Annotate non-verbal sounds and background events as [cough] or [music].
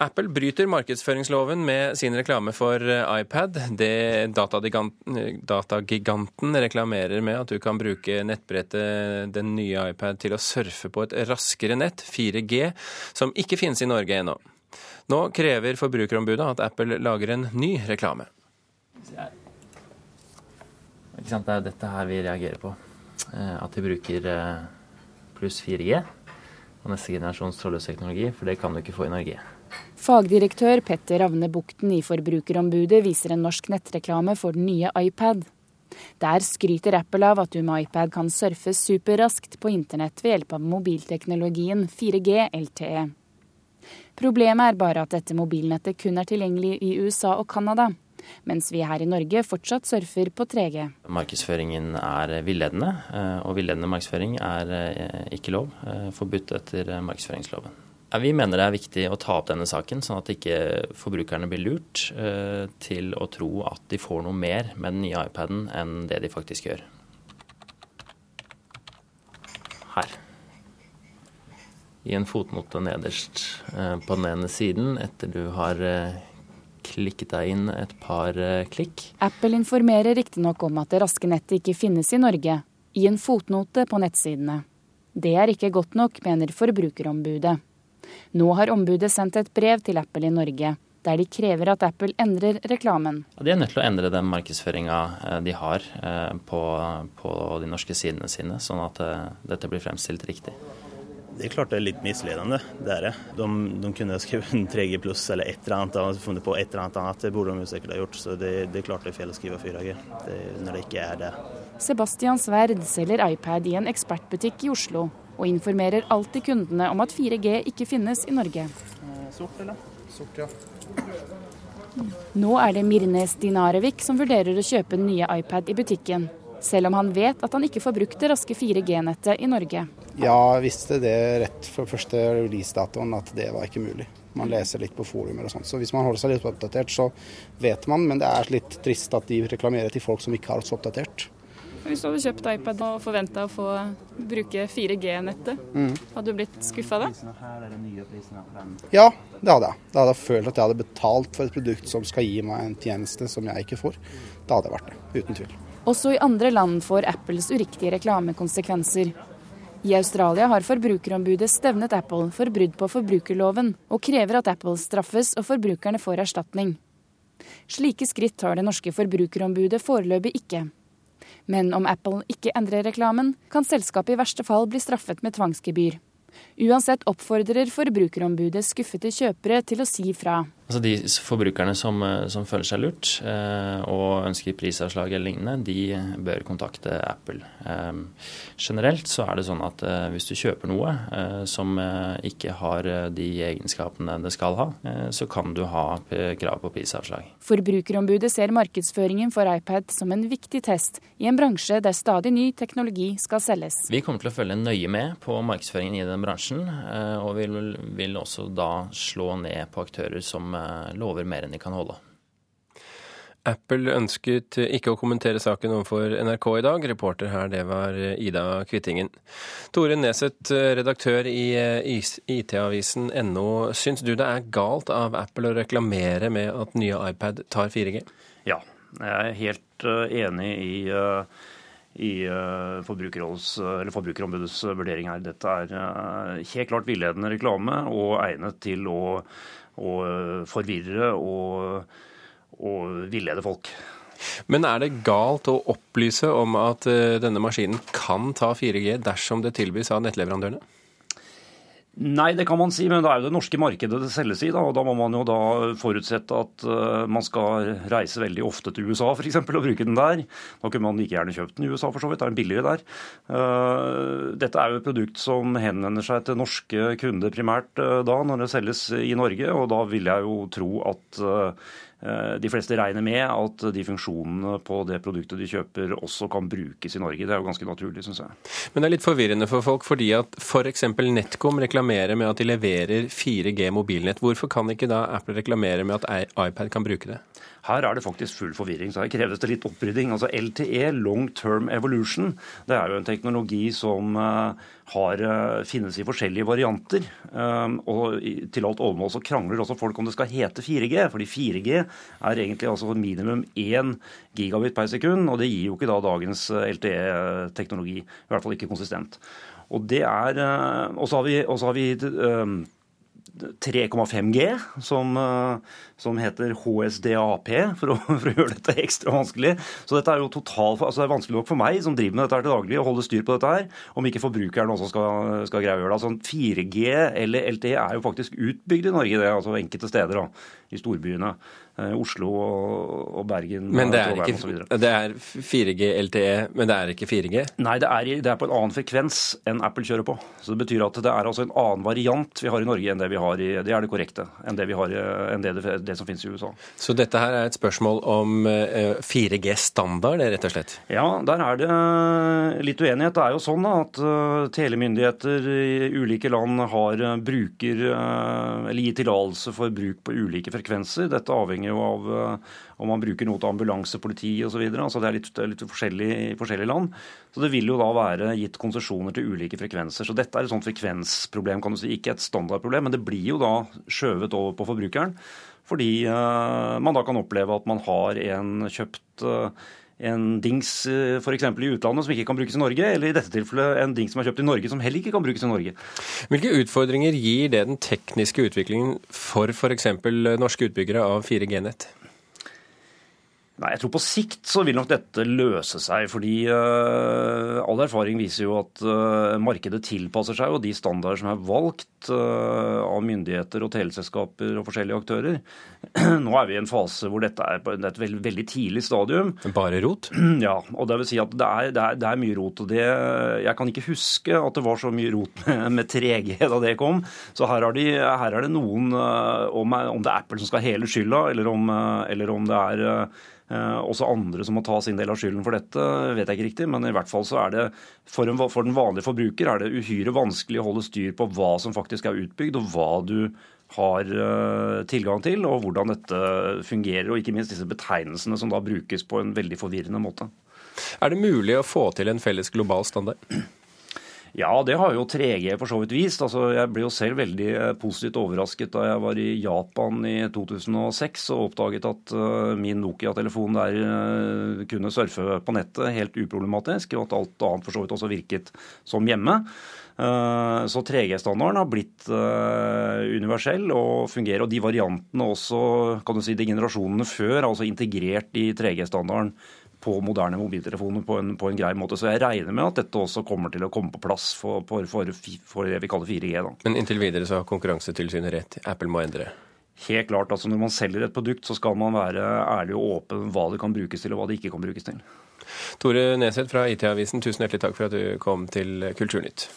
Apple bryter markedsføringsloven med sin reklame for eh, iPad. Det datagiganten reklamerer med at du kan bruke nettbrettet den nye iPad til å surfe på et raskere nett, 4G, som ikke finnes i Norge ennå. Nå krever Forbrukerombudet at Apple lager en ny reklame. Ikke sant? Det er dette her vi reagerer på. Eh, at de bruker eh, pluss 4G og neste generasjons trådløs for det kan du ikke få i Norge. Fagdirektør Petter Ravne Bukten i Forbrukerombudet viser en norsk nettreklame for den nye iPad. Der skryter Apple av at du med iPad kan surfe superraskt på internett ved hjelp av mobilteknologien 4G LTE. Problemet er bare at dette mobilnettet kun er tilgjengelig i USA og Canada, mens vi her i Norge fortsatt surfer på 3G. Markedsføringen er villedende, eh, og villedende markedsføring er eh, ikke lov, eh, forbudt etter markedsføringsloven. Vi mener det er viktig å ta opp denne saken, sånn at ikke forbrukerne blir lurt eh, til å tro at de får noe mer med den nye iPaden enn det de faktisk gjør. Her. I en fotnote nederst eh, på den ene siden etter du har eh, klikket deg inn et par klikk. Apple informerer riktignok om at det raske nettet ikke finnes i Norge, i en fotnote på nettsidene. Det er ikke godt nok, mener Forbrukerombudet. Nå har ombudet sendt et brev til Apple i Norge, der de krever at Apple endrer reklamen. De er nødt til å endre den markedsføringa eh, de har eh, på, på, de norske sidene sine, sånn at eh, dette blir fremstilt riktig. Det er klart det er litt misledende, det er det. De, de kunne skrevet en 3G pluss eller et eller annet, de funnet på et eller annet annet. Det burde de sikkert ha gjort, så det, det, er klart det er feil å skrive 4G det, når det ikke er det. Sebastian Sverd selger iPad i en ekspertbutikk i Oslo og informerer alltid kundene om at 4G ikke finnes i Norge. Sort, eller? Sort, ja. Nå er det Mirnes Dinarevik som vurderer å kjøpe den nye iPad i butikken, selv om han vet at han ikke får brukt det raske 4G-nettet i Norge. Ja, jeg visste det rett fra første releasedatoen at det var ikke mulig. Man leser litt på forumer og sånt. Så hvis man holder seg litt oppdatert, så vet man. Men det er litt trist at de reklamerer til folk som ikke har oss oppdatert. Hvis du hadde kjøpt iPad og forventa å få bruke 4G-nettet, mm. hadde du blitt skuffa da? Ja, det hadde jeg. Da hadde jeg følt at jeg hadde betalt for et produkt som skal gi meg en tjeneste som jeg ikke får. Da hadde jeg vært det, uten tvil. Også i andre land får Apples uriktige reklamekonsekvenser. I Australia har Forbrukerombudet stevnet Apple for brudd på forbrukerloven, og krever at Apple straffes og forbrukerne får erstatning. Slike skritt tar det norske forbrukerombudet foreløpig ikke. Men om Apple ikke endrer reklamen, kan selskapet i verste fall bli straffet med tvangsgebyr. Uansett oppfordrer Forbrukerombudet skuffede kjøpere til å si fra. Altså De forbrukerne som, eh, som føler seg lurt eh, og ønsker prisavslag eller lignende, de bør kontakte Apple. Eh, generelt så er det sånn at eh, hvis du kjøper noe eh, som eh, ikke har de egenskapene det skal ha, så kan du ha krav på prisavslag. Forbrukerombudet ser markedsføringen for iPad som en viktig test i en bransje der stadig ny teknologi skal selges. Vi kommer til å følge nøye med på markedsføringen i den bransjen, og vil, vil også da slå ned på aktører som Eh, lover mer enn de kan holde. Apple ønsket ikke å kommentere saken overfor NRK i dag. Reporter her, det var Ida Kvittingen. Tore Neseth, redaktør i eh, IT-avisen NO. Syns du det er galt av Apple å reklamere med at nye iPad tar 4G? Ja, jeg er helt eh, enig i, i Forbrukerombudets vurdering her. Dette er helt klart villedende reklame og egnet til å og eh, forvirre og, og villede folk. Men er det galt å opplyse om at eh, denne maskinen kan ta 4G dersom det tilbys av nettleverandørene? Nei, det kan man si, men det er jo det norske markedet det selges i. Da, og da må man jo da forutsette at uh, man skal reise veldig ofte til USA eksempel, og bruke den der. Da kunne man like gjerne kjøpt den i USA, for så vidt. Det er billigere der. Uh, dette er jo et produkt som henvender seg til norske kunder primært uh, da, når det selges i Norge. Og da vil jeg jo tro at de fleste regner med at de funksjonene på det produktet de kjøper også kan brukes i Norge. Det er jo ganske naturlig, syns jeg. Men det er litt forvirrende for folk, fordi at f.eks. For NetCom reklamerer med at de leverer 4G mobilnett. Hvorfor kan ikke da Apple reklamere med at iPad kan bruke det? Her er det faktisk full forvirring, så her kreves det litt opprydding. Altså LTE, Long Term Evolution, det er jo en teknologi som uh, har, uh, finnes i forskjellige varianter. Um, og til alt overmål så krangler også folk om det skal hete 4G, fordi 4G er egentlig altså minimum 1 gigabit per sekund, og det gir jo ikke da dagens LTE-teknologi. I hvert fall ikke konsistent. Og det er, og så har vi, har vi 3,5G, som, som heter HSDAP, for å, for å, gjøre dette ekstra vanskelig. Så dette er jo total, altså det er vanskelig nok for meg som driver med dette her til daglig, å holde styr på dette her, om ikke forbrukeren også skal, skal greie å gjøre det. Altså 4G eller LTE er jo faktisk utbygd i Norge, det, altså enkelte steder da, i storbyene. Eh, Oslo og Bergen men det er, ikke, det er 4G LTE, men det er ikke 4G? Nei, det er, det er, på en annen frekvens enn Apple kjører på. Så Det betyr at det er altså en annen variant vi har i Norge enn det vi har i Det er det korrekte. Enn det, vi har, enn det, det som finnes i USA. Så dette her er et spørsmål om 4G-standard, rett og slett? Ja, der er det litt uenighet. Det er jo sånn at telemyndigheter i ulike land har bruker, eller gir tillatelse for bruk på ulike frekvenser. Dette avhenger jo av eh, om man bruker noe til ambulanse, politi osv. Altså det er litt, litt forskjellig i forskjellige land. Så det vil jo da være gitt konsesjoner til ulike frekvenser. Så dette er et sånt frekvensproblem, kan du si. Ikke et standardproblem, men det blir jo da skjøvet over på forbrukeren. Fordi uh, man da kan oppleve at man har en kjøpt uh, en dings f.eks. i utlandet som ikke kan brukes i Norge, eller i dette tilfellet en dings som er kjøpt i Norge som heller ikke kan brukes i Norge. Hvilke utfordringer gir det den tekniske utviklingen for f.eks. norske utbyggere av 4G-nett? Nei, jeg tror På sikt så vil nok dette løse seg. fordi uh, All erfaring viser jo at uh, markedet tilpasser seg og de standarder som er valgt uh, av myndigheter og teleselskaper og forskjellige aktører. [clears throat] Nå er vi i en fase hvor dette er på et veldig, veldig tidlig stadium. Bare rot? [clears throat] Ja, og det vil si at det er, det er, det er mye rot. og det, Jeg kan ikke huske at det var så mye rot [laughs] med, med 3G da det kom. Så her, de, her er det noen om, om, det er Apple som skal hele skylda, eller om, eller om det er også andre som må ta sin del av skylden for dette, vet jeg ikke riktig. Men i hvert fall så er det for, en, for den vanlige forbruker er det uhyre vanskelig å holde styr på hva som faktisk er utbygd, og hva du har eh, tilgang til, og hvordan dette fungerer. Og ikke minst disse betegnelsene som da brukes på en veldig forvirrende måte. Er det mulig å få til en felles global standard? Ja, det har jo 3G for så vidt vist. Altså, jeg ble jo selv veldig eh, positivt overrasket da jeg var i Japan i 2006 og oppdaget at uh, min Nokia-telefon der uh, kunne surfe på nettet helt uproblematisk, og at alt annet for så vidt også virket som hjemme. Så 3G-standarden har blitt universell og fungerer. Og de variantene også, kan du si, de generasjonene før, altså integrert i 3G-standarden på moderne mobiltelefoner på en, på en, grei måte. Så jeg regner med at dette også kommer til å komme på plass for, for, for, for det vi kaller 4G. Da. Men inntil videre så har Konkurransetilsynet rett. Apple må endre? Helt klart. altså Når man selger et produkt, så skal man være ærlig og åpen hva det kan brukes til, og hva det ikke kan brukes til. Tore Neseth fra IT-avisen, tusen hjertelig takk for at du kom til Kulturnytt.